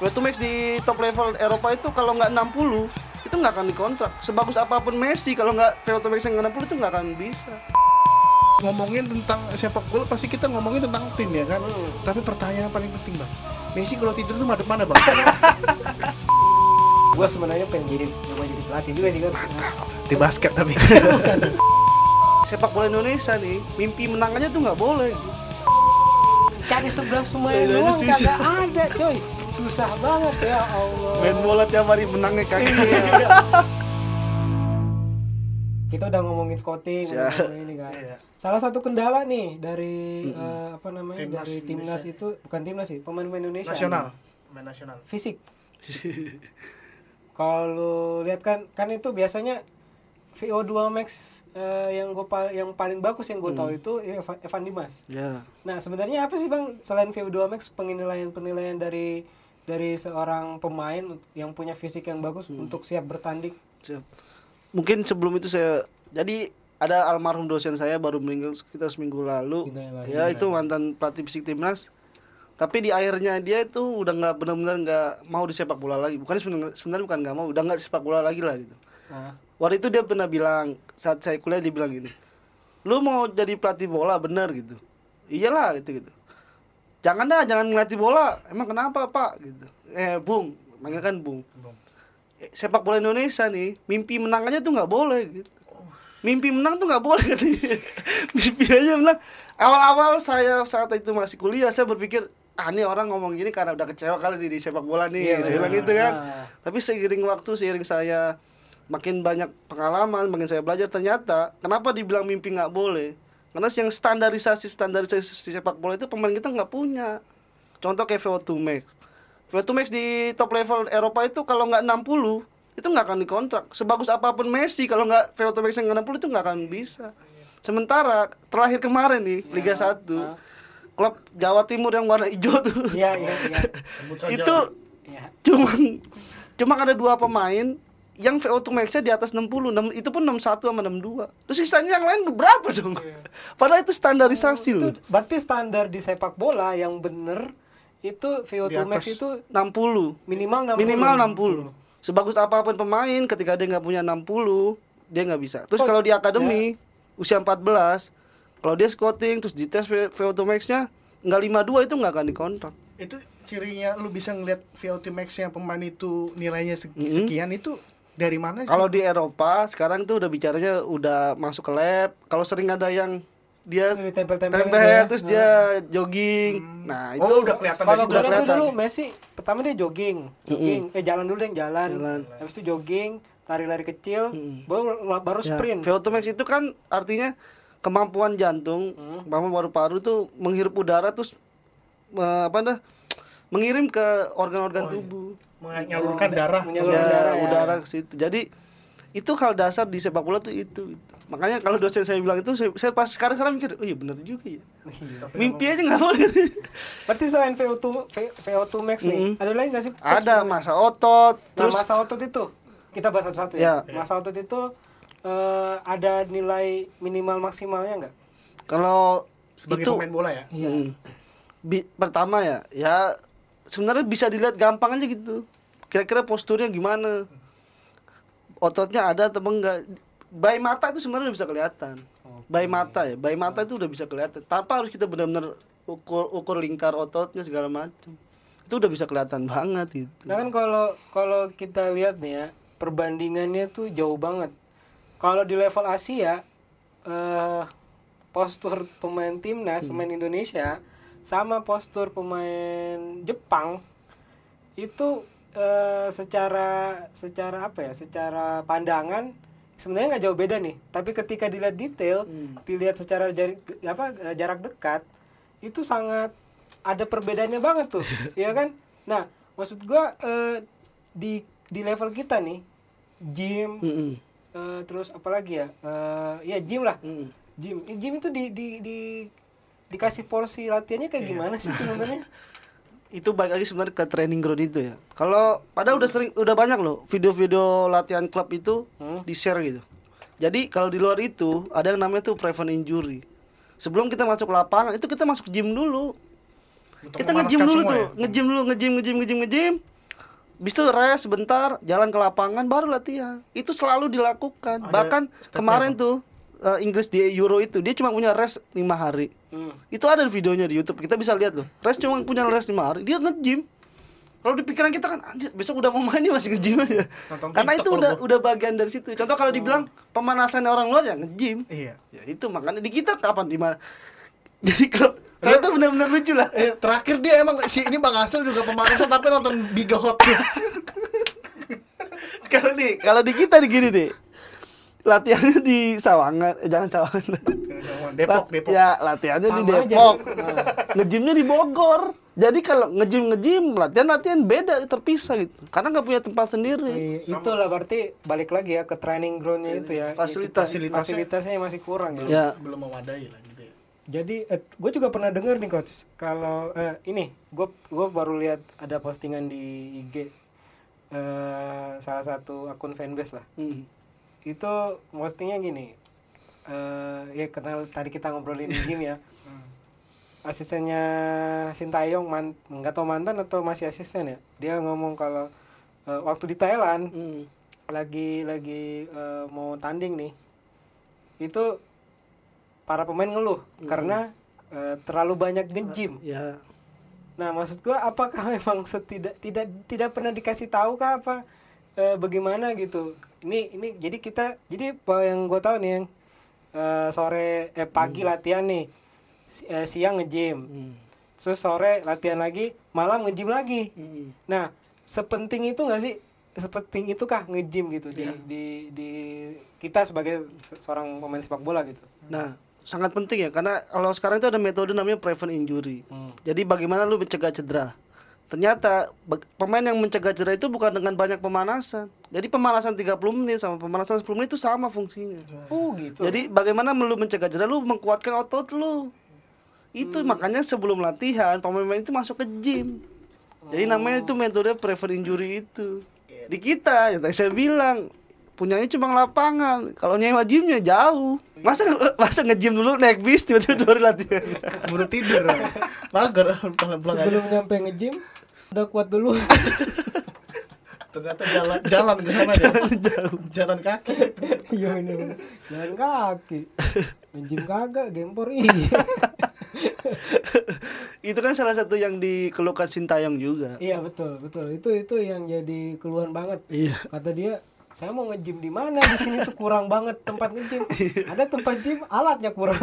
VO2 Max di top level Eropa itu kalau nggak 60 itu nggak akan dikontrak. Sebagus apa pun Messi kalau nggak VO2 Max yang 60 itu nggak akan bisa. ngomongin tentang sepak bola pasti kita ngomongin tentang tim ya kan tapi pertanyaan yang paling penting bang Messi kalau tidur tuh madep mana bang Gua sebenarnya pengen jadi nyoba jadi pelatih juga sih kan. di basket tapi Sepak bola Indonesia nih, mimpi menang aja tuh nggak boleh. Cari 11 pemain doang kagak ada, coy. Susah banget ya Allah. Main bola tiap hari menangnya kagak. Kita udah ngomongin scouting, Siap. ngomongin ini kan. Iya. Salah satu kendala nih dari eh, apa namanya? Timnas dari timnas itu bukan timnas sih, pemain-pemain Indonesia. nasional main nasional Fisik. Kalau lihat kan kan itu biasanya VO2 Max eh, yang gua yang paling bagus yang gue tahu itu Eva- Evan Dimas. ya. Nah, sebenarnya apa sih Bang selain VO2 Max penilaian-penilaian dari dari seorang pemain yang punya fisik yang bagus untuk siap bertanding? Siap. Mungkin sebelum itu saya jadi ada almarhum dosen saya baru meninggal sekitar seminggu lalu. Innalillahi. Ya itu mantan pelatih fisik timnas. Tapi di akhirnya dia itu udah nggak benar-benar nggak mau di sepak bola lagi. Bukan sebenarnya sebenarnya bukan nggak mau, udah nggak di sepak bola lagi lah gitu. Nah, Waktu itu dia pernah bilang saat saya kuliah dia bilang gini, lu mau jadi pelatih bola bener gitu. Iyalah gitu gitu. Jangan dah, jangan ngelatih bola. Emang kenapa pak? Gitu. Eh bung, manggil kan bung. Eh, Sepak bola Indonesia nih, mimpi menang aja tuh nggak boleh gitu. Mimpi menang tuh nggak boleh katanya. mimpi aja menang. Awal-awal saya saat itu masih kuliah, saya berpikir ah ini orang ngomong gini karena udah kecewa kali di, di sepak bola nih. Iya, saya bilang benar. gitu kan. Nah. Tapi seiring waktu, seiring saya makin banyak pengalaman, makin saya belajar ternyata kenapa dibilang mimpi nggak boleh? Karena yang standarisasi standarisasi sepak bola itu pemain kita nggak punya. Contoh kayak VO2 Max. VO2 Max di top level Eropa itu kalau nggak 60 itu nggak akan dikontrak. Sebagus apa pun Messi kalau nggak VO2 Max yang 60 itu nggak akan bisa. Sementara terakhir kemarin nih Liga 1 klub Jawa Timur yang warna hijau tuh Iya, iya, iya. itu Iya. cuma cuma ada dua pemain yang VO2 max-nya di atas 60, enam- itu pun 61 sama 62. Terus sisanya yang lain berapa dong? Padahal itu standarisasi loh. Itu berarti standar di sepak bola yang bener itu VO2 Di Max itu 60. minimal 60. Minimal 60. Sebagus apa pun pemain ketika dia nggak punya 60, dia nggak bisa. Terus Kok- kalau di akademi usia 14, kalau dia scouting terus dites VO2 max-nya nggak 52 itu nggak akan dikontrak. itu cirinya lu bisa ngeliat VO2 Max yang pemain itu nilainya Mm-mm. sekian itu dari mana sih? Kalau di Eropa sekarang tuh udah bicaranya udah masuk ke lab. Kalau sering ada yang dia Itu ditempel-tempelin tempel tuh ya. terus dia jogging. Nah, itu oh udah kelihatan Kalau dari gue tuh kelihatan. dulu Messi pertama dia jogging, jogging, eh jalan dulu deh jalan. Jalan. Habis itu jogging, lari-lari kecil, baru baru Ya, sprint. VO2 max itu kan artinya kemampuan jantung, Hmm. kemampuan paru-paru tuh menghirup udara terus apa dah mengirim ke organ-organ tubuh. menyalurkan darah Menyalurkan Ya, darah ya. udara ke situ. Jadi itu hal dasar di sepak bola tuh itu, itu. Makanya kalau dosen saya bilang itu saya, saya pas sekarang sekarang mikir, oh iya benar juga ya. Mimpi aja nggak boleh. Berarti selain VO2 V- VO2 Max nih, Mm-mm. ada lagi nggak sih? Ada masa otot, Nah, terus masa otot itu kita bahas satu-satu ya. Ya. Masa otot itu eh, ada nilai minimal maksimalnya nggak? kalau sebagai itu pemain bola ya Mm. Bi- pertama ya, ya sebenarnya bisa dilihat gampang aja gitu. Kira-kira posturnya gimana? Ototnya ada atau enggak? By mata itu sebenarnya bisa kelihatan. By mata ya, by mata itu udah bisa kelihatan. Tanpa harus kita benar-benar ukur ukur lingkar ototnya segala macam. Itu udah bisa kelihatan banget gitu. Nah kan kalau kalau kita lihat nih ya perbandingannya tuh jauh banget. Kalau di level Asia eh postur pemain timnas, Hmm. pemain Indonesia sama postur pemain Jepang itu eh, secara secara apa ya? Secara pandangan sebenarnya nggak jauh beda nih. Tapi ketika dilihat detail, Hmm. dilihat secara jarak apa eh, jarak dekat itu sangat ada perbedaannya banget tuh, ya kan? Nah, maksud gua eh, di di level kita nih, gym, Mm-mm. eh, terus apalagi ya, eh, ya gym lah, Mm-mm. gym, Eh, gym itu di di di dikasih porsi latihannya kayak gimana sih sebenarnya? itu balik lagi sebenarnya ke training ground itu ya. Kalau padahal udah sering udah banyak loh video-video latihan klub itu Hmm. di share gitu. Jadi kalau di luar itu ada yang namanya tuh prevent injury. Sebelum kita masuk lapangan itu kita masuk gym dulu. Untuk kita nge-gym dulu tuh, ya? nge-gym dulu, nge-gym, nge-gym, nge-gym, nge-gym. Bis itu rest sebentar, jalan ke lapangan baru latihan. Itu selalu dilakukan. Ada Bahkan kemarin tuh eh, Inggris di Euro itu dia cuma punya rest lima hari. Hmm. Itu ada videonya di YouTube. Kita bisa lihat loh. Rest cuma punya rest lima hari, dia nge-gym. Kalau di pikiran kita kan anjir besok udah mau main nih masih nge-gym aja. Nonton Karena itu udah kalau udah bagian dari situ. Contoh kalau dibilang pemanasan orang luar ya nge-gym. Iya. Ya itu makanya di kita kapan di mana. Jadi kalau ternyata benar-benar lucu lah. Eh, terakhir dia emang si ini Bang Asel juga pemanasan tapi nonton Biga Hot. Sekarang nih, kalau di kita di gini deh. Latihannya di Sawangan, eh, jangan Sawangan. Depok, Lat- Depok. Ya, latihannya di Sama aja. Depok. Nah. Ngejimnya di Bogor. Jadi kalau ngejim ngejim latihan latihan beda terpisah gitu. Karena nggak punya tempat sendiri. Iya, itulah berarti balik lagi ya ke training groundnya itu ya Fasilitas. Kita- fasilitasnya masih kurang ya Ya. Belum memadai lah gitu ya. jadi gue juga pernah dengar nih coach kalau eh, ini gue gue baru lihat ada postingan di IG eh, salah satu akun fanbase lah Hmm. Itu postingnya gini eh ya kenal tadi kita ngobrolin gym ya asistennya Sintayong man nggak tahu mantan atau masih asisten ya dia ngomong kalau eh, waktu di Thailand Hmm. lagi lagi eh, mau tanding nih itu para pemain ngeluh karena eh, terlalu banyak nge-gym. Ya. Nah, maksud gua apakah memang setidak tidak tidak pernah dikasih tahu kah apa eh, bagaimana gitu. Ini ini jadi kita jadi apa yang gua tahu nih yang eh, sore eh pagi latihan nih. si- eh, siang nge-gym. Hmm. Terus sore latihan lagi, malam nge-gym lagi. Hmm. Nah, sepenting itu nggak sih? Sepenting itu kah nge-gym gitu Iya. di, di di kita sebagai se- seorang pemain sepak bola gitu. Nah, sangat penting ya karena kalau sekarang itu ada metode namanya prevent injury. Hmm. Jadi bagaimana lu mencegah cedera? Ternyata pemain yang mencegah cedera itu bukan dengan banyak pemanasan. Jadi pemanasan 30 menit sama pemanasan 10 menit itu sama fungsinya. Oh gitu. Jadi bagaimana lu mencegah cedera lu mengkuatkan otot lu. Itu makanya sebelum latihan pemain-pemain itu masuk ke gym. Jadi namanya itu metode prevent injury itu. Di kita yang tadi saya bilang punyanya cuma lapangan. Kalau nyewa gymnya jauh. Masa masa nge-gym dulu naik bis tiba-tiba baru latihan. Baru tidur. Mager sebelum nyampe nge-gym udah kuat dulu. Ternyata jalan jalan ke sana ya. Jalan kaki. Iya bener. Jalan kaki. Nge-gym kagak, gempor iya. itu kan salah satu yang dikeluhkan Sintayong juga. iya betul betul. Itu itu yang jadi keluhan banget. Iya. Kata dia saya mau nge-gym di mana di sini tuh kurang banget tempat nge-gym. Ada tempat gym alatnya kurang.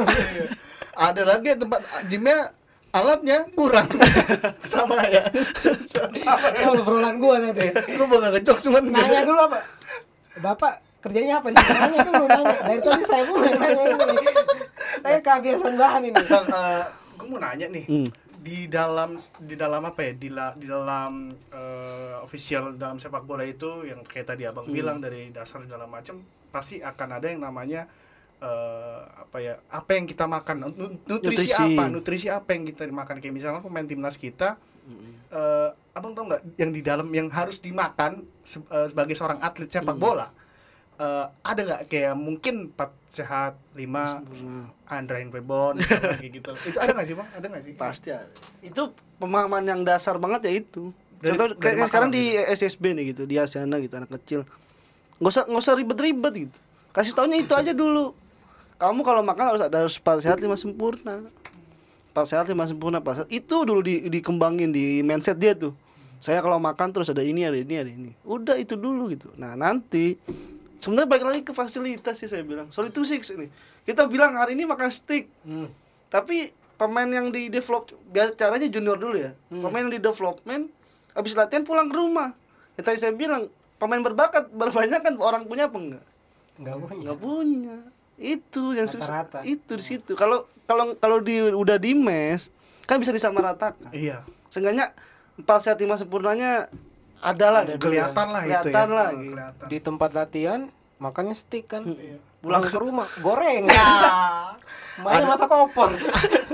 Ada lagi tempat gymnya alatnya kurang. Sama ya. Sama ya. Itu obrolan gua tadi. Lu mau ngejok cuman Nanya dulu apa? Bapak kerjanya apa di sini? Nanya dulu nanya. Dari tadi saya pun yang nanya ini. Saya kebiasaan bahan ini. Bang, eh, gue mau nanya nih. Hmm. Di dalam di dalam apa ya? Di, la- di dalam eh, official dalam sepak bola itu yang kayak tadi Abang bilang dari dasar segala macam pasti akan ada yang namanya eh, apa ya? Apa yang kita makan? Nu- Nutrisi, Nutrisi. apa? Nutrisi apa yang kita makan? Kayak misalnya pemain timnas kita eh, Abang tau nggak yang di dalam yang harus dimakan se- eh, sebagai seorang atlet sepak bola? eh, ada nggak kayak mungkin empat sehat lima Andrain Rebon kayak gitu itu ada nggak sih bang ada nggak sih Pasti ada. Itu pemahaman yang dasar banget ya itu. Dari- Contoh dari kayak sekarang di SSB nih gitu, di Asiana gitu anak kecil. Nggak usah nggak usah ribet-ribet gitu. Kasih taunya itu aja dulu. Kamu kalau makan harus ada harus empat sehat lima sempurna. Empat sehat lima sempurna, empat sehat. Itu dulu di, dikembangin di mindset dia tuh. Saya kalau makan terus ada ini, ada ini, ada ini. Udah itu dulu gitu. Nah nanti sebenarnya balik lagi ke fasilitas sih saya bilang. Sorry to six ini. Kita bilang hari ini makan steak, Hmm. tapi pemain yang di develop biar caranya junior dulu ya Hmm. pemain yang di development habis latihan pulang ke rumah yang tadi saya bilang pemain berbakat berbanyak kan orang punya apa enggak Enggak punya. nggak punya itu yang susah Rata-rata. itu di situ kalau kalau kalau di udah di mes kan bisa disamaratakan iya seenggaknya empat sehat lima sempurnanya adalah Ada gitu. kelihatan lah itu ya Kelihatan lah, Oh, gitu. kelihatan Di tempat latihan makannya steak kan. Iya. Pulang ke rumah goreng. Ah, Makanya masak opor.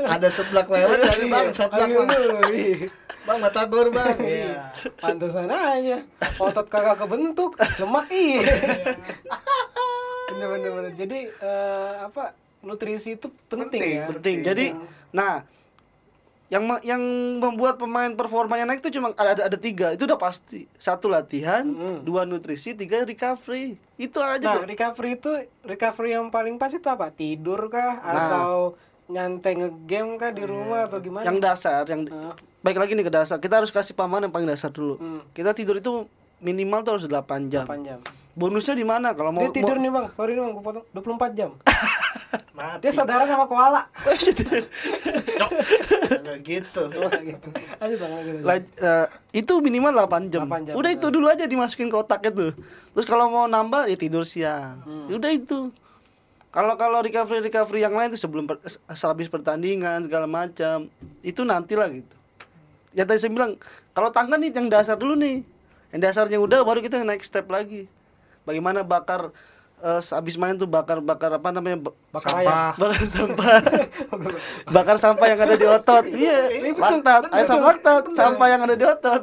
ada seblak lewat dari bang seblak Ayo bang lu, ih. bang batagor bang iya Pantesan aja. Otot kagak kebentuk, lemak iya. Bener bener bener. Jadi eh, apa nutrisi itu penting, Penting, ya. penting jadi nah yang yang membuat pemain performanya naik itu cuma ada ada, ada tiga itu udah pasti satu latihan Mm. dua nutrisi tiga recovery itu aja Nah, tuh. recovery itu recovery yang paling pas itu apa? Tidur kah Nah. atau nyantai ngegame kah di rumah atau gimana? yang dasar yang Ah. baik lagi nih ke dasar kita harus kasih pemahaman yang paling dasar dulu Hmm. kita tidur itu minimal tuh harus 8 jam 8 jam. Bonusnya di mana kalau mau Dia tidur mau- nih, Bang. Sorry nih, Bang, gua potong 24 jam. Dia saudara sama koala. Cok. Gitu. Oh, gitu. Ayo, Bang, lagi. lagi. La- eh, itu minimal 8 jam. 8 jam, Udah itu dulu aja dimasukin ke otak itu. Terus kalau mau nambah ya tidur siang. Hmm. Ya Udah itu. Kalau kalau recovery recovery yang lain itu sebelum per, eh, habis pertandingan segala macam itu nantilah gitu. Yang tadi saya bilang kalau tangga nih yang dasar dulu nih. Yang dasarnya udah baru kita naik step lagi. Bagaimana bakar eh, habis main tuh bakar bakar apa namanya ba- Bakar Sampah. bakar sampah. Bakar sampah yang ada di otot. Iya. Laktat asam laktat sampah yang ada di otot.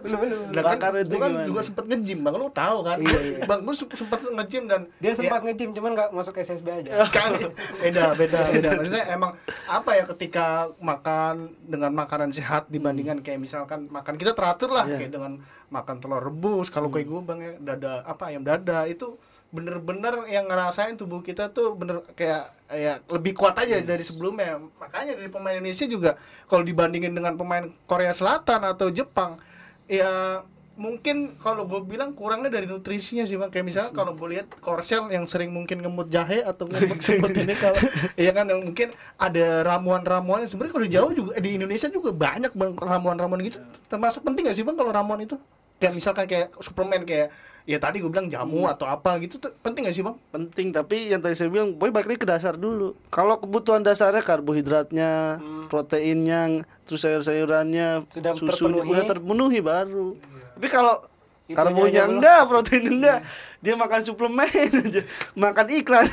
Lah kan, bakar itu gua kan gimana? juga sempet nge-gym bang, lu tahu kan? Iya, iya. Bang, gua se- sempet nge-gym dan Dia ya, sempat nge-gym cuman nggak masuk SSB aja. kan beda beda beda. Maksudnya emang apa ya ketika makan dengan makanan sehat dibandingkan kayak misalkan makan kita teratur lah Iya. kayak dengan makan telur rebus kalau kayak gue bang ya dada apa ayam dada itu bener-bener yang ngerasain tubuh kita tuh bener kayak ya lebih kuat aja dari sebelumnya. Makanya dari pemain Indonesia juga kalau dibandingin dengan pemain Korea Selatan atau Jepang ya mungkin kalau gue bilang kurangnya dari nutrisinya sih bang. Kayak misalnya kalau gue lihat Korsel yang sering mungkin ngemut jahe atau ngemut ngemut ini kalau iya kan yang mungkin ada ramuan-ramuan sebenarnya kalau di Jawa juga eh, di Indonesia juga banyak bang ramuan-ramuan gitu. Termasuk penting gak sih bang kalau ramuan itu kayak misalkan kayak suplemen kayak ya tadi gue bilang jamu atau apa gitu tuh penting gak sih bang penting tapi yang tadi saya bilang boy balik lagi ke dasar dulu kalau kebutuhan dasarnya karbohidratnya proteinnya terus sayur-sayurannya Sudah susunya terpenuhi. udah terpenuhi baru tapi kalau karbonya belum. enggak protein enggak dia makan suplemen aja makan iklan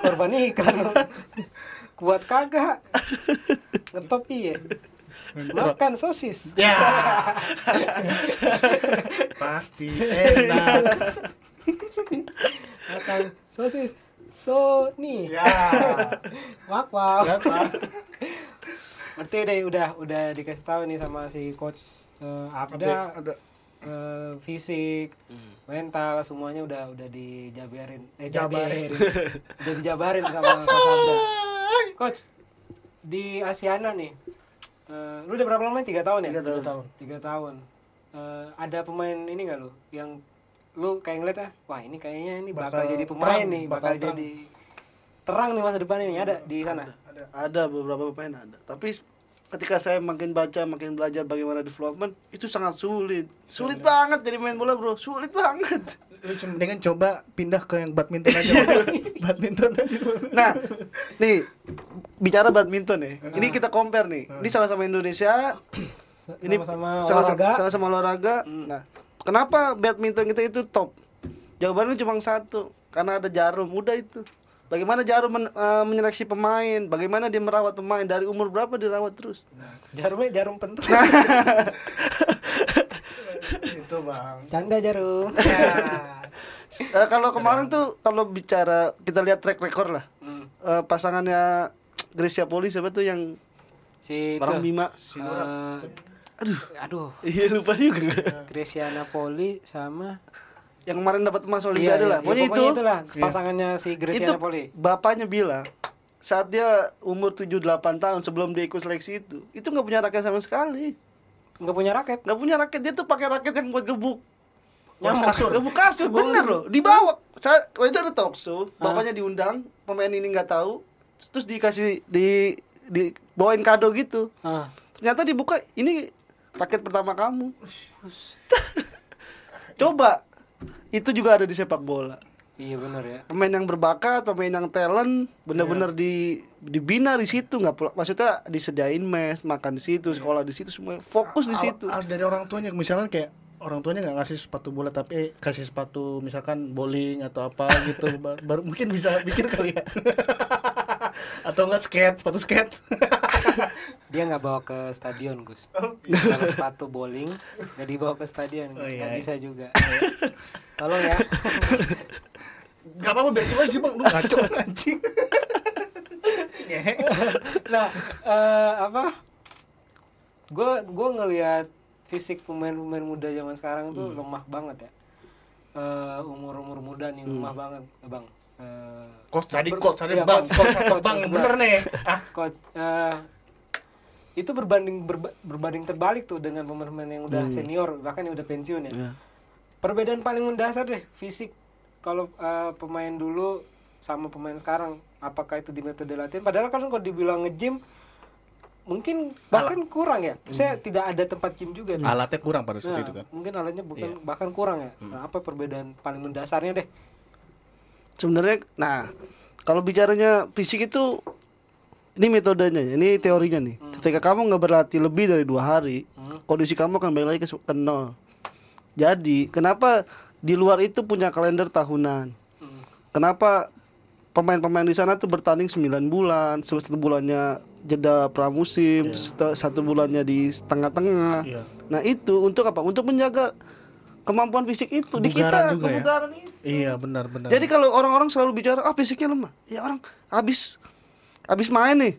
Korban iklan. Kuat kagak? Ngetop iya. Makan sosis. ya pasti enak Makan sosis. So nih. ya Wak wak. Berarti deh udah udah dikasih tahu nih sama si coach eh, Abda ada eh, fisik, mental semuanya udah udah dijabarin. Eh jabarin. udah dijabarin sama coach Abda. Coach di Asiana nih. Eh, lu udah berapa lama? Tiga tahun ya? Tiga tahun. tahun. Tiga tahun. Eh, ada pemain ini nggak lu yang lu kayak ngeliat ah, wah ini kayaknya ini bakal, Bakal jadi pemain terang, nih, bakal, bakal jadi terang nih masa depan ini ada di sana. ada ada beberapa pemain ada tapi ketika saya makin baca makin belajar bagaimana development itu sangat sulit sulit banget jadi main bola bro sulit banget lu cuma dengan coba pindah ke yang badminton aja. Badminton aja. Nah nih bicara badminton nih. Ini kita compare nih. Ini sama-sama Indonesia. Ini Sama-sama sama- olahraga. sama-sama olahraga. Nah kenapa badminton kita itu top? Jawabannya cuma satu karena ada jarum. Udah itu. Bagaimana jarum men- eh, menyeleksi pemain? Bagaimana dia merawat pemain? Dari umur berapa dirawat terus? Jarumnya jarum pentul. itu bang. Canda jarum. Eh, kalau kemarin tuh kalau bicara kita lihat track record lah. Hmm. Eh, pasangannya Gracia Poli siapa tuh yang Si itu. orang Bima eh, aduh. Aduh, iya lupa juga. Graciana Poli sama yang kemarin dapat emas Iya, Olimpiade iya, lah. iya, pokoknya itu. itulah pasangannya si itu Graciana Poli. bapaknya bilang saat dia umur 7-8 tahun sebelum dia ikut seleksi itu itu nggak punya raket sama sekali Enggak punya raket. nggak punya raket. Dia tuh pakai raket yang buat gebuk. Yang kasur. gebuk kasur. Bener loh. dibawa. Saya waktu itu ada talk show. Bapaknya diundang. Pemain ini nggak tahu. Terus dikasih di dibawain kado gitu. Ternyata dibuka ini raket pertama kamu. Coba. Itu juga ada di sepak bola Iya benar ya. pemain yang berbakat pemain yang talent bener-bener di dibina di situ nggak pula maksudnya disediain mes makan di situ sekolah di situ semua fokus di situ harus dari orang tuanya misalkan kayak orang tuanya nggak ngasih sepatu bola tapi kasih sepatu misalkan bowling atau apa gitu Ba- baru mungkin bisa bikin kali ya atau enggak skate sepatu skate Dia nggak bawa ke stadion, Gus. Kalau sepatu bowling nggak dibawa ke stadion, Oh, nggak iya. bisa juga. Tolong ya. Gak apa-apa biar sih sih bang lu ngaco anjing. Nah eh, apa? Gue gue ngelihat fisik pemain-pemain muda zaman sekarang tuh lemah banget ya. Umur umur muda nih lemah banget bang. Eh, Coach tadi coach tadi iya, bang, coach, coach coach, bang bener nih. Ah, coach eh, itu berbanding berba- berbanding terbalik tuh dengan pemain-pemain yang udah senior bahkan yang udah pensiun ya. Ya. perbedaan paling mendasar deh fisik kalau eh, pemain dulu sama pemain sekarang apakah itu di metode latihan? Padahal kan kalau dibilang nge-gym mungkin bahkan kurang ya. Saya tidak ada tempat gym juga alatnya kurang pada saat Nah, itu kan. mungkin alatnya bukan bahkan kurang ya. Nah, apa perbedaan paling mendasarnya deh? Sebenarnya nah kalau bicaranya fisik itu ini metodenya ya, ini teorinya nih. Ketika kamu nggak berlatih lebih dari dua hari kondisi kamu akan balik lagi ke nol. Jadi kenapa di luar itu punya kalender tahunan Hmm. kenapa pemain-pemain di sana tuh bertanding 9 bulan satu bulannya jeda pramusim seta- satu bulannya di tengah-tengah Iya. nah itu untuk apa untuk menjaga kemampuan fisik itu di Kebugaran kita juga ya? kebugaran itu Iya benar benar. jadi kalau orang-orang selalu bicara ah fisiknya lemah, ya orang habis habis main nih.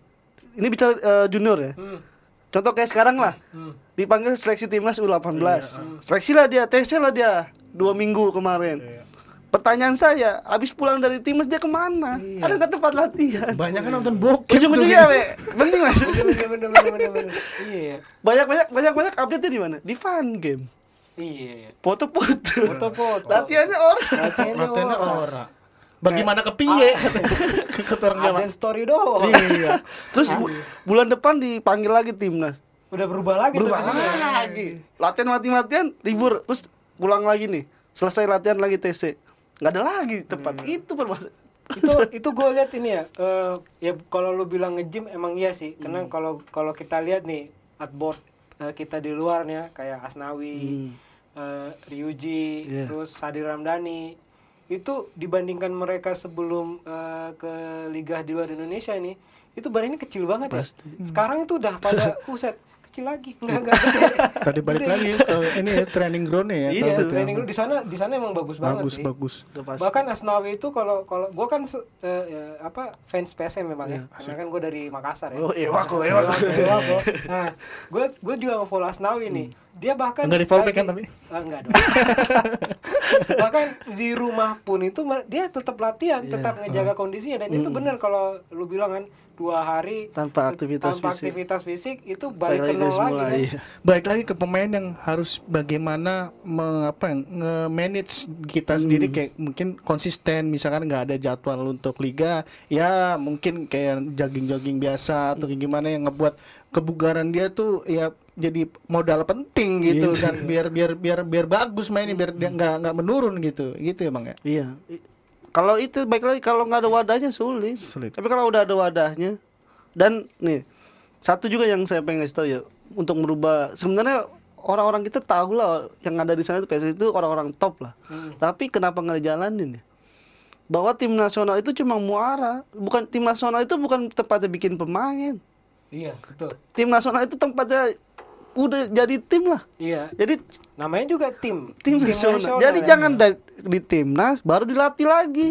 Ini bicara eh, junior ya. Hmm. Contoh kayak sekarang lah. Hmm. Dipanggil seleksi timnas U18. Iya, Seleksi lah dia, TC lah dia dua minggu kemarin. Iya. Pertanyaan saya, habis pulang dari timnas dia ke mana? Ada nggak tempat latihan? banyak kan nonton bokep. Ujung-ujungnya we, mending mas. iya ya Banyak banyak banyak banyak update di mana? Di fun game. iya ya Foto-foto. foto-foto Latihannya orang. latihannya orang. ora. Bagaimana kepiye? Jawa. ada story doang Iya. Terus bu- bulan depan dipanggil lagi timnas. udah berubah lagi berubah lagi latihan mati-matian libur terus pulang lagi nih. Selesai latihan lagi TC nggak ada lagi tempat itu bermasalah itu itu gue lihat ini ya eh, ya kalau lu bilang nge-gym emang iya sih. Karena kalau kalau kita lihat nih artboard eh, kita di luar nih ya kayak Asnawi eh, Ryuji Iya. terus Sadir Ramdhani. Itu dibandingkan mereka sebelum eh, ke liga di luar Indonesia ini itu badannya kecil banget Pasti. ya sekarang itu udah pada uset kecil lagi nggak nggak gede Tadi balik Gede. lagi ke ini ya training ground ya. iya ya. training dulu di sana di sana emang bagus, banget Bagus sih bagus. udah pasti bahkan Asnawi itu kalau kalau gue kan eh, ya, apa fans PSM memang ya karena kan gue dari Makassar ya oh iya wako iya wako Ewako. nah gue gue juga nge-follow Asnawi nih dia bahkan Enggak lagi- kan tapi? Ah, enggak dong. Bahkan di rumah pun itu dia tetap latihan tetap ngejaga kondisinya. Dan itu benar kalau lu bilang kan dua hari Tanpa aktivitas tanpa fisik. aktivitas fisik itu balik balik ke lagi ke nol lagi semula kan? iya. Baik lagi ke pemain yang harus bagaimana mengapa nge-manage kita sendiri. Kayak mungkin konsisten misalkan nggak ada jadwal untuk liga ya mungkin kayak jogging-jogging biasa atau kayak gimana yang ngebuat kebugaran dia tuh ya jadi modal penting gitu dan biar biar biar biar bagus mainnya biar dia nggak nggak menurun gitu. Gitu ya bang ya? Iya. Kalau itu baik lagi kalau nggak ada wadahnya sulit. Sulit. tapi kalau udah ada wadahnya dan nih satu juga yang saya pengen kasih tahu ya untuk merubah sebenarnya orang-orang kita tahu lah yang ada di sana itu PSSI itu orang-orang top lah. Tapi kenapa nggak dijalanin ya? Bahwa tim nasional itu cuma muara bukan tim nasional itu bukan tempatnya bikin pemain. Iya betul. Tim nasional itu tempatnya udah jadi tim lah iya jadi namanya juga tim tim, nasional. jadi ya. jangan da- di timnas baru dilatih lagi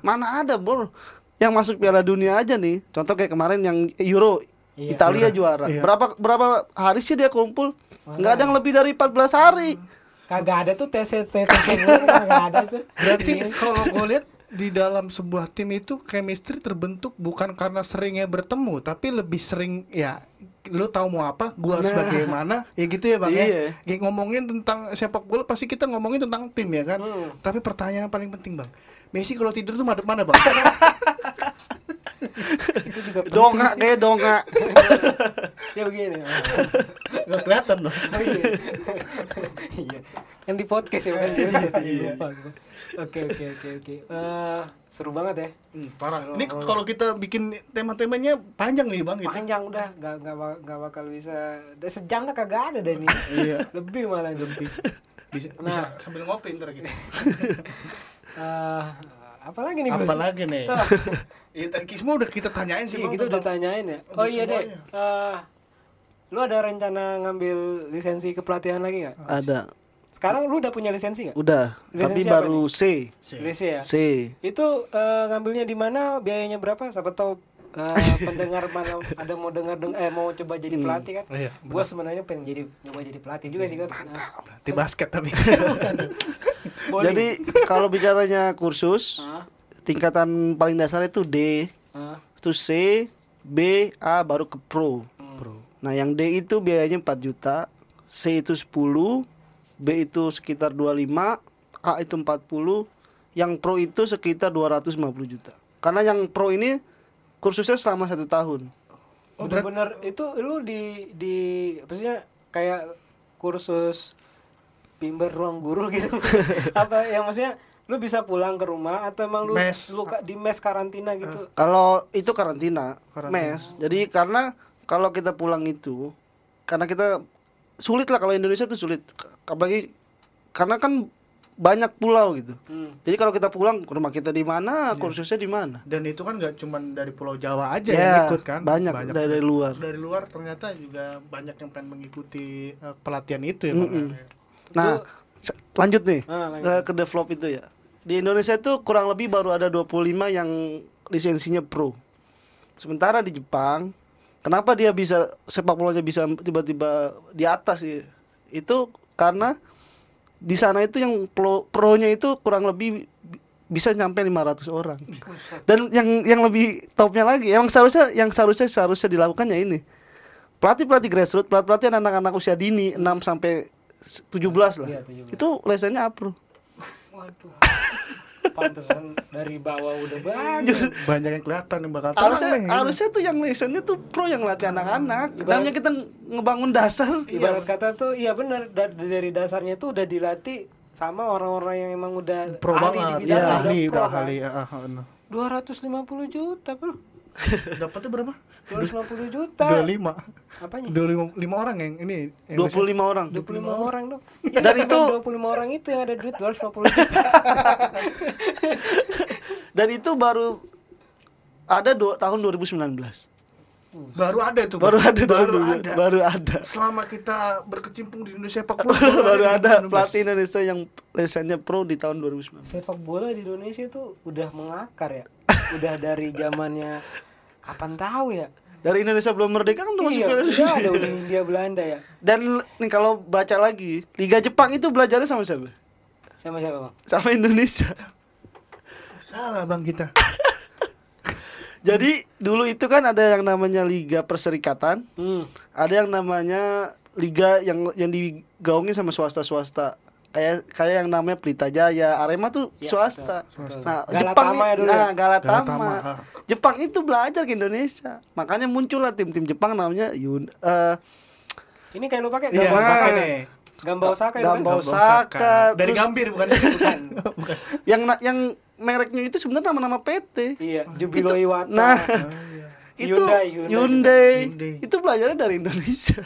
mana ada bro yang masuk Piala Dunia aja nih contoh kayak kemarin yang Euro Iya. Italia juara Iya. berapa berapa hari sih dia kumpul nggak ada yang lebih dari 14 hari kagak ada tuh tes tes kagak ada tuh Berarti kalau gue lihat di dalam sebuah tim itu chemistry terbentuk bukan karena seringnya bertemu, tapi lebih sering ya lu tahu mau apa, gua harus bagaimana, ya gitu ya bang Iya. ya. Kayak ngomongin tentang sepak bola pasti kita ngomongin tentang tim ya kan. Hmm. Tapi pertanyaan yang paling penting bang, Messi kalau tidur tuh madep mana bang? itu juga penting dongak kayak dongak ya begini Gak kelihatan loh. oh iya iya kan di podcast ya bukan Iya, gua. Oke oke oke oke Eh, seru banget ya Hmm, parah. Ini kalau kita bikin tema-temanya panjang nih bang. Gitu. panjang udah nggak nggak bak- nggak bakal bisa sejam lah kagak ada deh ini Iya. lebih malah lebih Bisa, Nah. bisa sambil ngopi ntar gitu. Eh, apa lagi nih Gus? Apalagi nih. Iya tadi semua udah kita tanyain sih Iya kita udah tanyain ya. Udah Oh iya deh. Eh, lu ada rencana ngambil lisensi kepelatihan lagi nggak? ada Sekarang lu udah punya lisensi nggak? udah Lisensi tapi baru C Lisensi ya. C Itu eh, ngambilnya di mana? Biayanya berapa? Siapa tahu eh, pendengar mana ada mau dengar deng eh mau coba jadi Hmm. pelatih kan Iya, gua sebenarnya pengen jadi nyoba jadi pelatih juga sih kan nah, Di basket tapi. Jadi kalau bicaranya kursus, Ah, tingkatan paling dasar itu D, ah, itu C, B, A baru ke pro. Bro. Nah, yang D itu biayanya 4 juta, C itu 10, B itu sekitar 25, A itu 40, yang pro itu sekitar 250 juta. Karena yang pro ini kursusnya selama satu tahun. Oh, bener-bener itu lu di di maksudnya kayak kursus bimbel ruang guru gitu apa yang maksudnya lu bisa pulang ke rumah atau emang lu Mes. lu di mes karantina gitu Kalau itu karantina, Karantina. mes. Jadi karena kalau kita pulang itu, karena kita sulit lah kalau Indonesia itu sulit. Apalagi karena kan banyak pulau gitu. Hmm. Jadi kalau kita pulang rumah kita di mana, kursusnya di mana? Dan itu kan nggak cuma dari Pulau Jawa aja Ya, yang ikut kan. banyak dari luar. Dari luar ternyata juga banyak yang pengen mengikuti eh, pelatihan itu ya, Bang. Mm-mm. Nah, se- lanjut nih Ah, lanjut. ke, ke develop itu ya. Di Indonesia itu kurang lebih baru ada 25 yang lisensinya pro. Sementara di Jepang, kenapa dia bisa sepak bolanya bisa tiba-tiba di atas ya? Itu karena di sana itu yang pro, pronya itu kurang lebih bi- bisa nyampe 500 orang. Dan yang yang lebih topnya lagi, emang seharusnya yang seharusnya seharusnya dilakukan ya ini. Pelatih-pelatih grassroots, pelatih-pelatih anak-anak usia dini 6 sampai 17 lah. Iya, 17. Itu lesennya apro. waduh pantesan dari bawah udah banyak Banyak yang kelihatan yang bakal Harusnya nih. harusnya tuh yang lesennya tuh pro yang latih anak-anak. Namanya kita ngebangun dasar. ibarat kata tuh iya benar da- dari dasarnya tuh udah dilatih sama orang-orang yang emang udah pro ahli banget. di bidang Iya, udah ahli, pro udah kan. ahli. ah, ah, ah. 250 juta bro Dapatnya berapa? 250 juta 25. apanya 25 lima orang yang ini yang 25 orang. 25 orang dong. Ya, Dan itu- 25 orang itu yang ada duit 250 juta. Dan itu baru ada dua, tahun 2019. baru ada itu. Baru ada baru ada. baru ada. Selama kita berkecimpung di Indonesia sepak bola baru ada 2019. pelatih Indonesia yang lesennya pro di tahun 2019. Sepak bola di Indonesia itu udah mengakar ya. Udah dari zamannya kapan tahu ya? Dari Indonesia belum merdeka kan masuk Iya, Dunia. ada udah India Belanda ya. Dan nih kalau baca lagi, Liga Jepang itu belajarnya sama siapa? Sama siapa, Bang? Sama Indonesia. Salah Bang kita. Jadi dulu itu kan ada yang namanya Liga Perserikatan, Hmm. ada yang namanya liga yang yang digaungin sama swasta-swasta. Kayak kayak yang namanya Pelita Jaya, Arema tuh Ya, swasta. betul. Nah, Galatama Jepang ya dulu ya? nah, Galatama. Galatama. Jepang itu belajar ke Indonesia. Makanya muncullah tim-tim Jepang namanya Yun eh Ini kayak lu pakai Iya, Gamba Osaka nih. Gamba Osaka itu kan? Gamba Gamba Osaka, Dari Gambir bukan? Bukan. yang yang mereknya itu sebenarnya nama-nama PT. Iya, Jubilo Iwata. Nah, itu Hyundai, Hyundai, Hyundai. Hyundai. itu belajarnya dari Indonesia.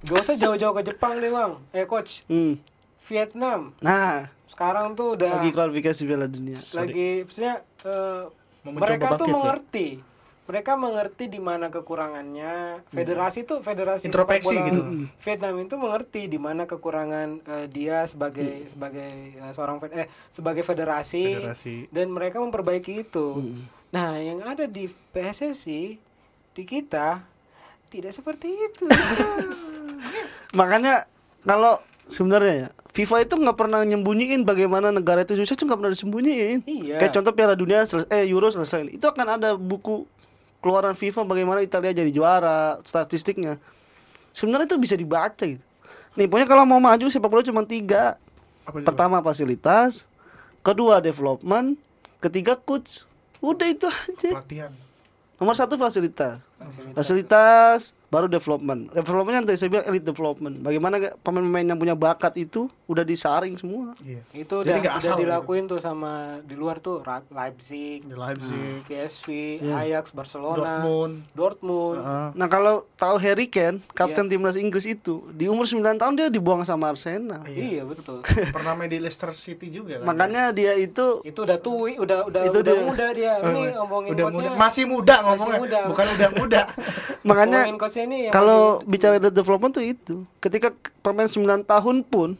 Gak usah jauh-jauh ke Jepang deh, Bang. Eh, coach. Hmm. Vietnam. Nah, Sekarang tuh udah lagi kualifikasi Piala Dunia. lagi maksudnya eh, mencoba mereka tuh ya? mengerti. Mereka mengerti di mana kekurangannya. Federasi tuh federasi sepak Introspeksi bola gitu. Vietnam itu mengerti di mana kekurangan eh, dia sebagai sebagai eh, seorang fed- eh sebagai federasi, Federasi. dan mereka memperbaiki itu. Nah yang ada di PSSI di kita tidak seperti itu. Makanya kalau sebenarnya ya FIFA itu nggak pernah nyembunyiin bagaimana negara itu sukses itu nggak pernah disembunyiin. Iya. Kayak contoh Piala Dunia eh Euro selesai. Itu akan ada buku keluaran FIFA bagaimana Italia jadi juara, statistiknya. Sebenarnya itu bisa dibaca gitu. Nih, pokoknya kalau mau maju sepak bola cuma tiga. Apa itu, Pertama fasilitas, kedua development, ketiga coach. Udah itu aja. Pelatihan. Nomor satu fasilitas. Fasilitas, baru development. Development yang tadi saya bilang elite development. Bagaimana pemain-pemain yang punya bakat itu udah disaring semua. Iya. itu Jadi udah, nggak udah asal gitu. dilakuin tuh sama di luar tuh Leipzig Di Leipzig, PSV, Iya. Ajax, Barcelona, Dortmund. Dortmund. Heeh. Nah kalau tahu Harry Kane, kapten Iya. timnas Inggris itu di umur 9 tahun dia dibuang sama Arsenal. Iya betul. Pernah main di Leicester City juga kan? Makanya dia itu itu udah tui, udah udah Itu udah dia. muda dia. Ini ngomongin udah muda. Masih muda Masih ngomongnya. muda. Bukan udah muda. makanya ini yang kalau bicara elite development tuh itu. Ketika pemain 9 tahun pun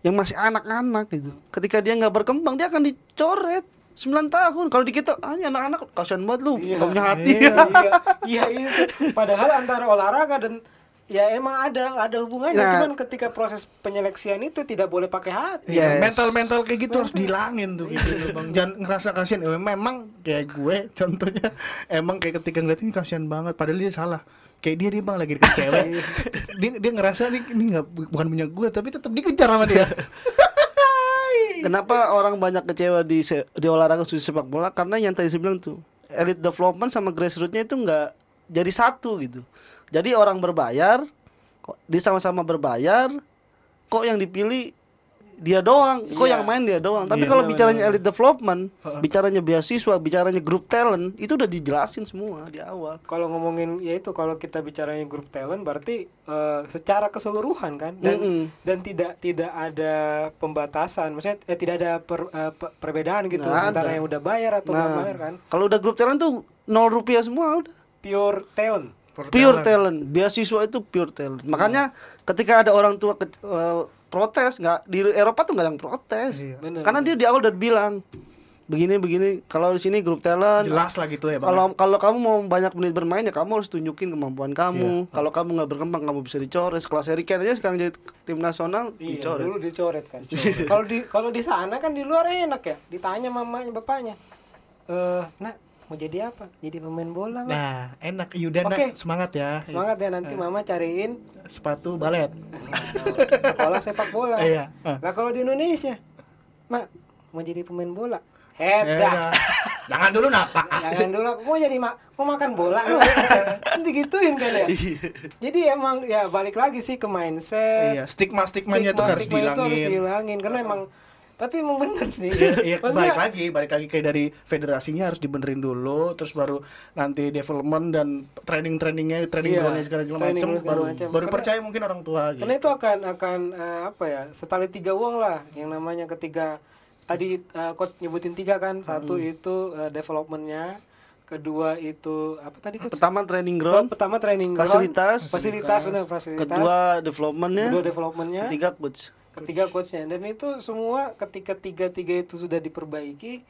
yang masih anak-anak gitu. Ketika dia nggak berkembang dia akan dicoret 9 tahun. Kalau di kita ah ini anak-anak kasihan banget lu, Iya. punya hati. iya, iya, iya itu. Padahal antara olahraga dan ya emang ada ada hubungannya Nah. cuman ketika proses penyeleksian itu tidak boleh pakai hati. Yes. mental mental kayak gitu harus dihilangin tuh gitu bang jangan ngerasa kasihan Eh, memang kayak gue contohnya emang kayak ketika ngeliat ini kasihan banget padahal dia salah kayak dia dia bang lagi deket cewek dia dia ngerasa ini ini nggak bukan punya gue tapi tetap dikejar sama dia Kenapa orang banyak kecewa di se- di olahraga khusus sepak bola? Karena yang tadi saya bilang tuh, elite development sama grassrootsnya itu nggak jadi satu gitu. Jadi orang berbayar, kok dia sama-sama berbayar, kok yang dipilih dia doang, kok Iya. yang main dia doang. Tapi Iya, kalau benar, bicaranya benar. elite development, bicaranya beasiswa, bicaranya grup talent, itu udah dijelasin semua di awal. Kalau ngomongin ya itu kalau kita bicaranya grup talent berarti eh, secara keseluruhan kan dan Mm-mm. dan tidak tidak ada pembatasan. Maksudnya eh, tidak ada per- pe- perbedaan gitu Nggak antara ada. yang udah bayar atau Nah, bayar kan. kalau udah grup talent tuh nol rupiah semua udah. Pure talent. Pure talent. beasiswa itu pure talent. Makanya ketika ada orang tua ke, eh, protes nggak di Eropa tuh nggak ada yang protes. Iya. Bener, karena dia di awal udah bilang begini begini kalau di sini grup talent jelas lah gitu ya bang kalau kalau kamu mau banyak menit bermain ya kamu harus tunjukin kemampuan kamu. Kalau kamu nggak berkembang kamu bisa dicoret. Kelas Harry Kane aja sekarang jadi tim nasional Iya, dicoret. dulu dicoret kan. Kalau di kalau di sana kan di luar enak ya. Ditanya mamanya bapaknya. Eh, nak mau jadi apa? Jadi pemain bola, Mak. nah enak Yudana Oke. semangat ya Semangat ya nanti mama cariin sepatu balet sekolah sepak bola. iya Ah. Lah kalau di Indonesia, Mak, mau jadi pemain bola. Eh, Hebat. jangan dulu napa Jangan dulu mau jadi mak mau makan bola lu. Kan digituin kan ya. Jadi emang ya balik lagi sih ke mindset. iya stigma stigmanya itu Stigma- harus stigma itu harus dihilangin dihilangin karena emang tapi emang bener sih. Iya, iya, Maksudnya, balik lagi, balik lagi kayak dari federasinya harus dibenerin dulu, terus baru nanti development dan training trainingnya, training Iya, groundnya segala macam, baru macam. baru Karena- percaya mungkin orang tua gitu. Karena itu akan akan eh, apa ya setali tiga uang lah yang namanya ketiga tadi eh, coach nyebutin tiga kan satu Hmm. itu eh, developmentnya kedua itu apa tadi coach pertama training Oh, ground pertama training ground, Fasilitas. fasilitas benar fasilitas kedua developmentnya kedua developmentnya ketiga coach ketiga coachnya. Dan itu semua ketika tiga tiga itu sudah diperbaiki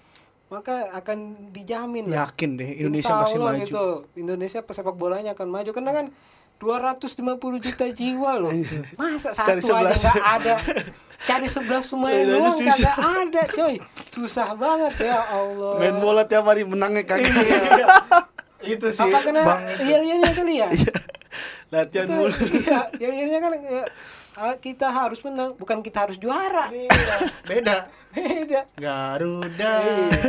maka akan dijamin. Lah. Yakin deh Indonesia Insya masih Allah maju. gitu Indonesia pesepak bolanya akan maju. Karena kan 250 juta jiwa loh. Masa satu aja 11. nggak ada? Cari 11 pemain Iya, doang kagak ada coy. Susah banget ya Allah. Main bola tiap hari menangnya kagak Iya. itu sih. apa kena? Bang. iya kali ya latihan Kita- mulu. iya iya kan ah, kita harus menang bukan kita harus juara. Iya, Beda. beda. Garuda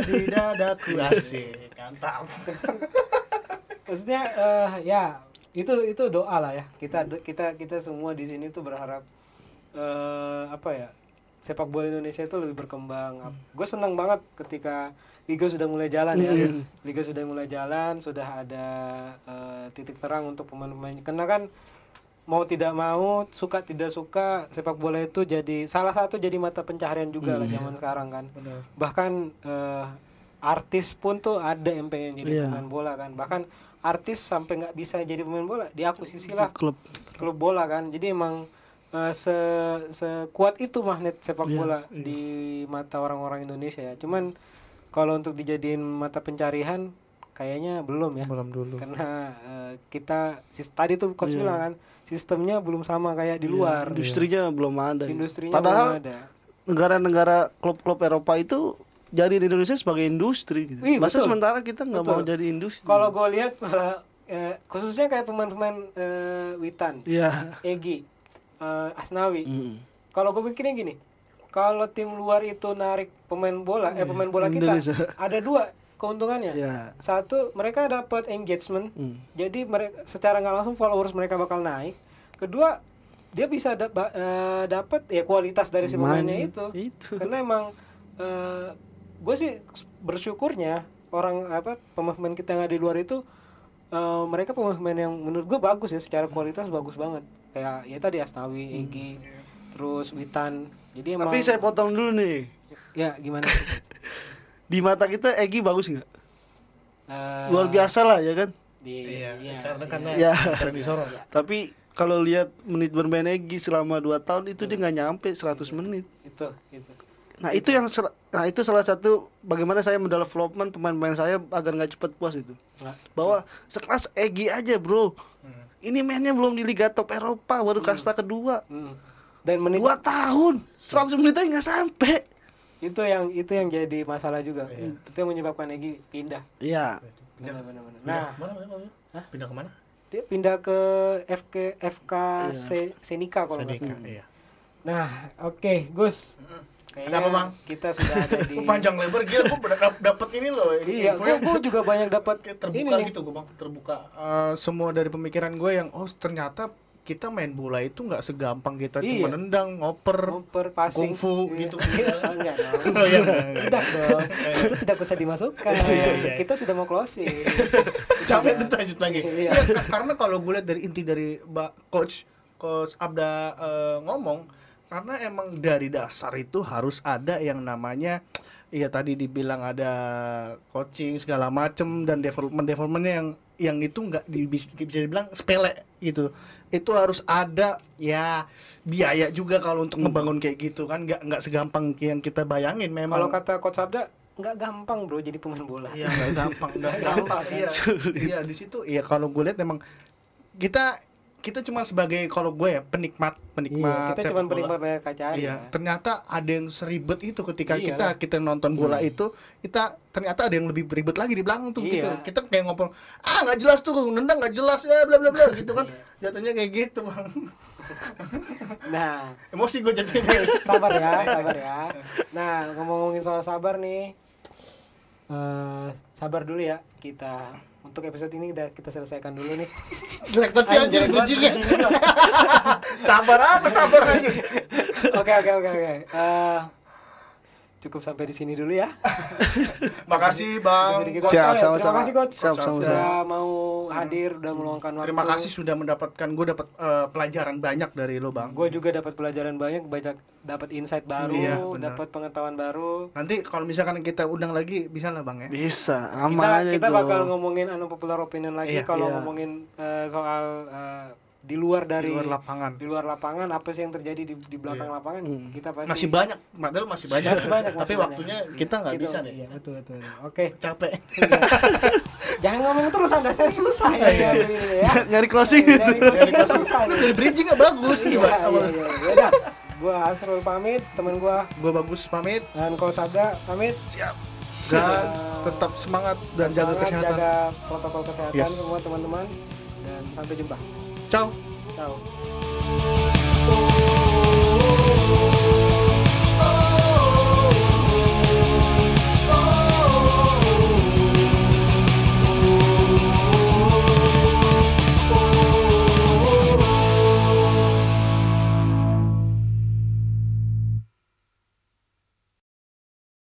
di dadaku asik, mantap. maksudnya eh, ya itu itu doa lah ya. Kita kita kita semua di sini tuh berharap eh apa ya sepak bola Indonesia itu lebih berkembang. Gue senang banget ketika liga sudah mulai jalan ya. Liga sudah mulai jalan sudah ada eh, titik terang untuk pemain-pemain. Karena kan mau tidak mau suka tidak suka sepak bola itu jadi salah satu jadi mata pencaharian juga lah zaman sekarang kan. Bahkan eh, artis pun tuh ada yang pengen jadi Iya. pemain bola kan. Bahkan artis sampai nggak bisa jadi pemain bola diakuisisi lah. klub. Klub bola kan. Jadi emang eh, se sekuat itu magnet sepak Iya, bola di mata orang-orang Indonesia. Ya cuman kalau untuk dijadiin mata pencarian kayaknya belum ya. Belum dulu. karena eh, kita sis- tadi tuh coach Iya. bilang kan sistemnya belum sama kayak di luar industrinya belum ada industrinya padahal belum ada negara-negara klub-klub Eropa itu jadi di Indonesia sebagai industri gitu. Wih, Masa betul. sementara kita nggak mau jadi industri. kalau gue lihat malah eh, khususnya kayak pemain-pemain eh, Witan Iya. Egi eh, Asnawi Mm. kalau gue pikirnya gini kalau tim luar itu narik pemain bola eh pemain bola kita Indonesia. ada dua keuntungannya Iya. satu mereka dapat engagement Mm. jadi mereka secara nggak langsung followers mereka bakal naik kedua dia bisa da- ba- eh, dapat ya kualitas dari si pemainnya itu Itu. karena emang gue sih bersyukurnya orang apa pemain kita yang ada di luar itu eh, mereka pemain yang menurut gue bagus ya secara kualitas bagus banget kayak ya tadi Asnawi, Egi, terus Witan. Jadi emang Tapi saya potong dulu nih. ya gimana? Di mata kita Egi bagus nggak? Eh, Luar biasa lah ya kan. di- Iya, iya, karena iya. karena Iya. sering disorot. Tapi kalau lihat menit bermain Egi selama 2 tahun itu dia nggak nyampe 100 menit. itu itu Nah itu yang nah itu salah satu bagaimana saya mendevelopment pemain-pemain saya agar nggak cepat puas itu. Nah, Bahwa sekelas Egi aja bro. Ini mainnya belum di Liga Top Eropa baru kasta kedua. hmm. Dan menit Dua tahun 100 menit aja nggak sampai. Itu yang itu yang jadi masalah juga. Iya. Itu yang menyebabkan Egi pindah. Iya. Benar, benar, benar. Nah, mana mana mana? Pindah ke mana? dia pindah ke FK FK Se- Senika kalau nggak salah. iya. Nah, oke, Gus. Kayaknya Ada apa, Bang? kita sudah ada di Panjang lebar gila gua dap- dapet ini loh. Iya, infonya gua, gua juga banyak dapat kayak ini terbuka nih. gitu gue bang terbuka Eh, semua dari pemikiran gue yang oh ternyata kita main bola itu nggak segampang kita Iya. cuma nendang ngoper Ngoper passing Kungfu Iya. gitu. Iya, enggak dong. Oh, iya, enggak, enggak. Tidak dong. Itu tidak usah dimasukkan. Iya, iya. Kita sudah mau closing. capek tuh lanjut lagi Iya. Iya, ka- karena kalau gue lihat dari inti dari Mbak coach coach Abda eh, ngomong karena emang dari dasar itu harus ada yang namanya Iya tadi dibilang ada coaching segala macem dan development developmentnya yang yang itu nggak di, bisa dibilang sepele gitu. Itu harus ada ya biaya juga kalau untuk ngebangun kayak gitu kan. Nggak nggak segampang yang kita bayangin memang. Kalau kata coach Sabda, nggak gampang bro jadi pemain bola. Iya nggak gampang, nggak Gampang, Iya, iya di situ. Iya kalau gue lihat memang kita kita cuma sebagai kalau gue ya penikmat Iya, penikmat. kita sepak cuma penikmat layar kaca aja. Iya, ternyata ada yang seribet itu ketika Iyalah. kita kita nonton bola itu, kita ternyata ada yang lebih ribet lagi di belakang tuh gitu. Iya. Kita kayak ngomong, ah nggak jelas tuh, nendang nggak jelas, ya bla bla bla gitu kan. Iya. Jatuhnya kayak gitu bang. Nah, Emosi gue jatuhnya. sabar ya, sabar ya. Nah, ngomongin soal sabar nih, eh sabar dulu ya kita. Untuk episode ini udah kita selesaikan dulu nih. Jelek banget sih banget. bridging-nya. sabar apa sabar aja. Oke oke oke oke. Cukup sampai di sini dulu ya. Makasih bang. Sedikit- Siap, sama-sama. Terima kasih coach. Siap, sama-sama. Sudah mau hadir, udah meluangkan waktu. Terima kasih sudah mendapatkan gue dapat eh, pelajaran banyak dari lo bang. Gue juga dapat pelajaran banyak, banyak dapat insight baru, Iya, dapat pengetahuan baru. Nanti kalau misalkan kita undang lagi bisa lah bang ya. Bisa, Kita, aman aja kita itu. bakal ngomongin unpopular opinion lagi Iya, kalau iya. ngomongin eh, soal eh, di luar dari Di luar lapangan. di luar lapangan apa sih yang terjadi di, di belakang Iya. lapangan Hmm. kita pasti Masih banyak, padahal masih banyak. Masih banyak, Tapi masih banyak. waktunya kita nggak bisa nih. iya, betul betul oke Capek. jangan ngomong terus anda saya susah ya Iya. ini ya Nyari closing. Dari closingnya susah nih Dari bridging nggak bagus iya sih, iya Pak. iya Yaudah, gua Asrul pamit teman gua Gue bagus pamit dan Coach Sabda pamit siap dan tetap semangat dan jaga Semangat, kesehatan. jaga protokol kesehatan Yes. semua teman-teman dan sampai jumpa Chao. Chao.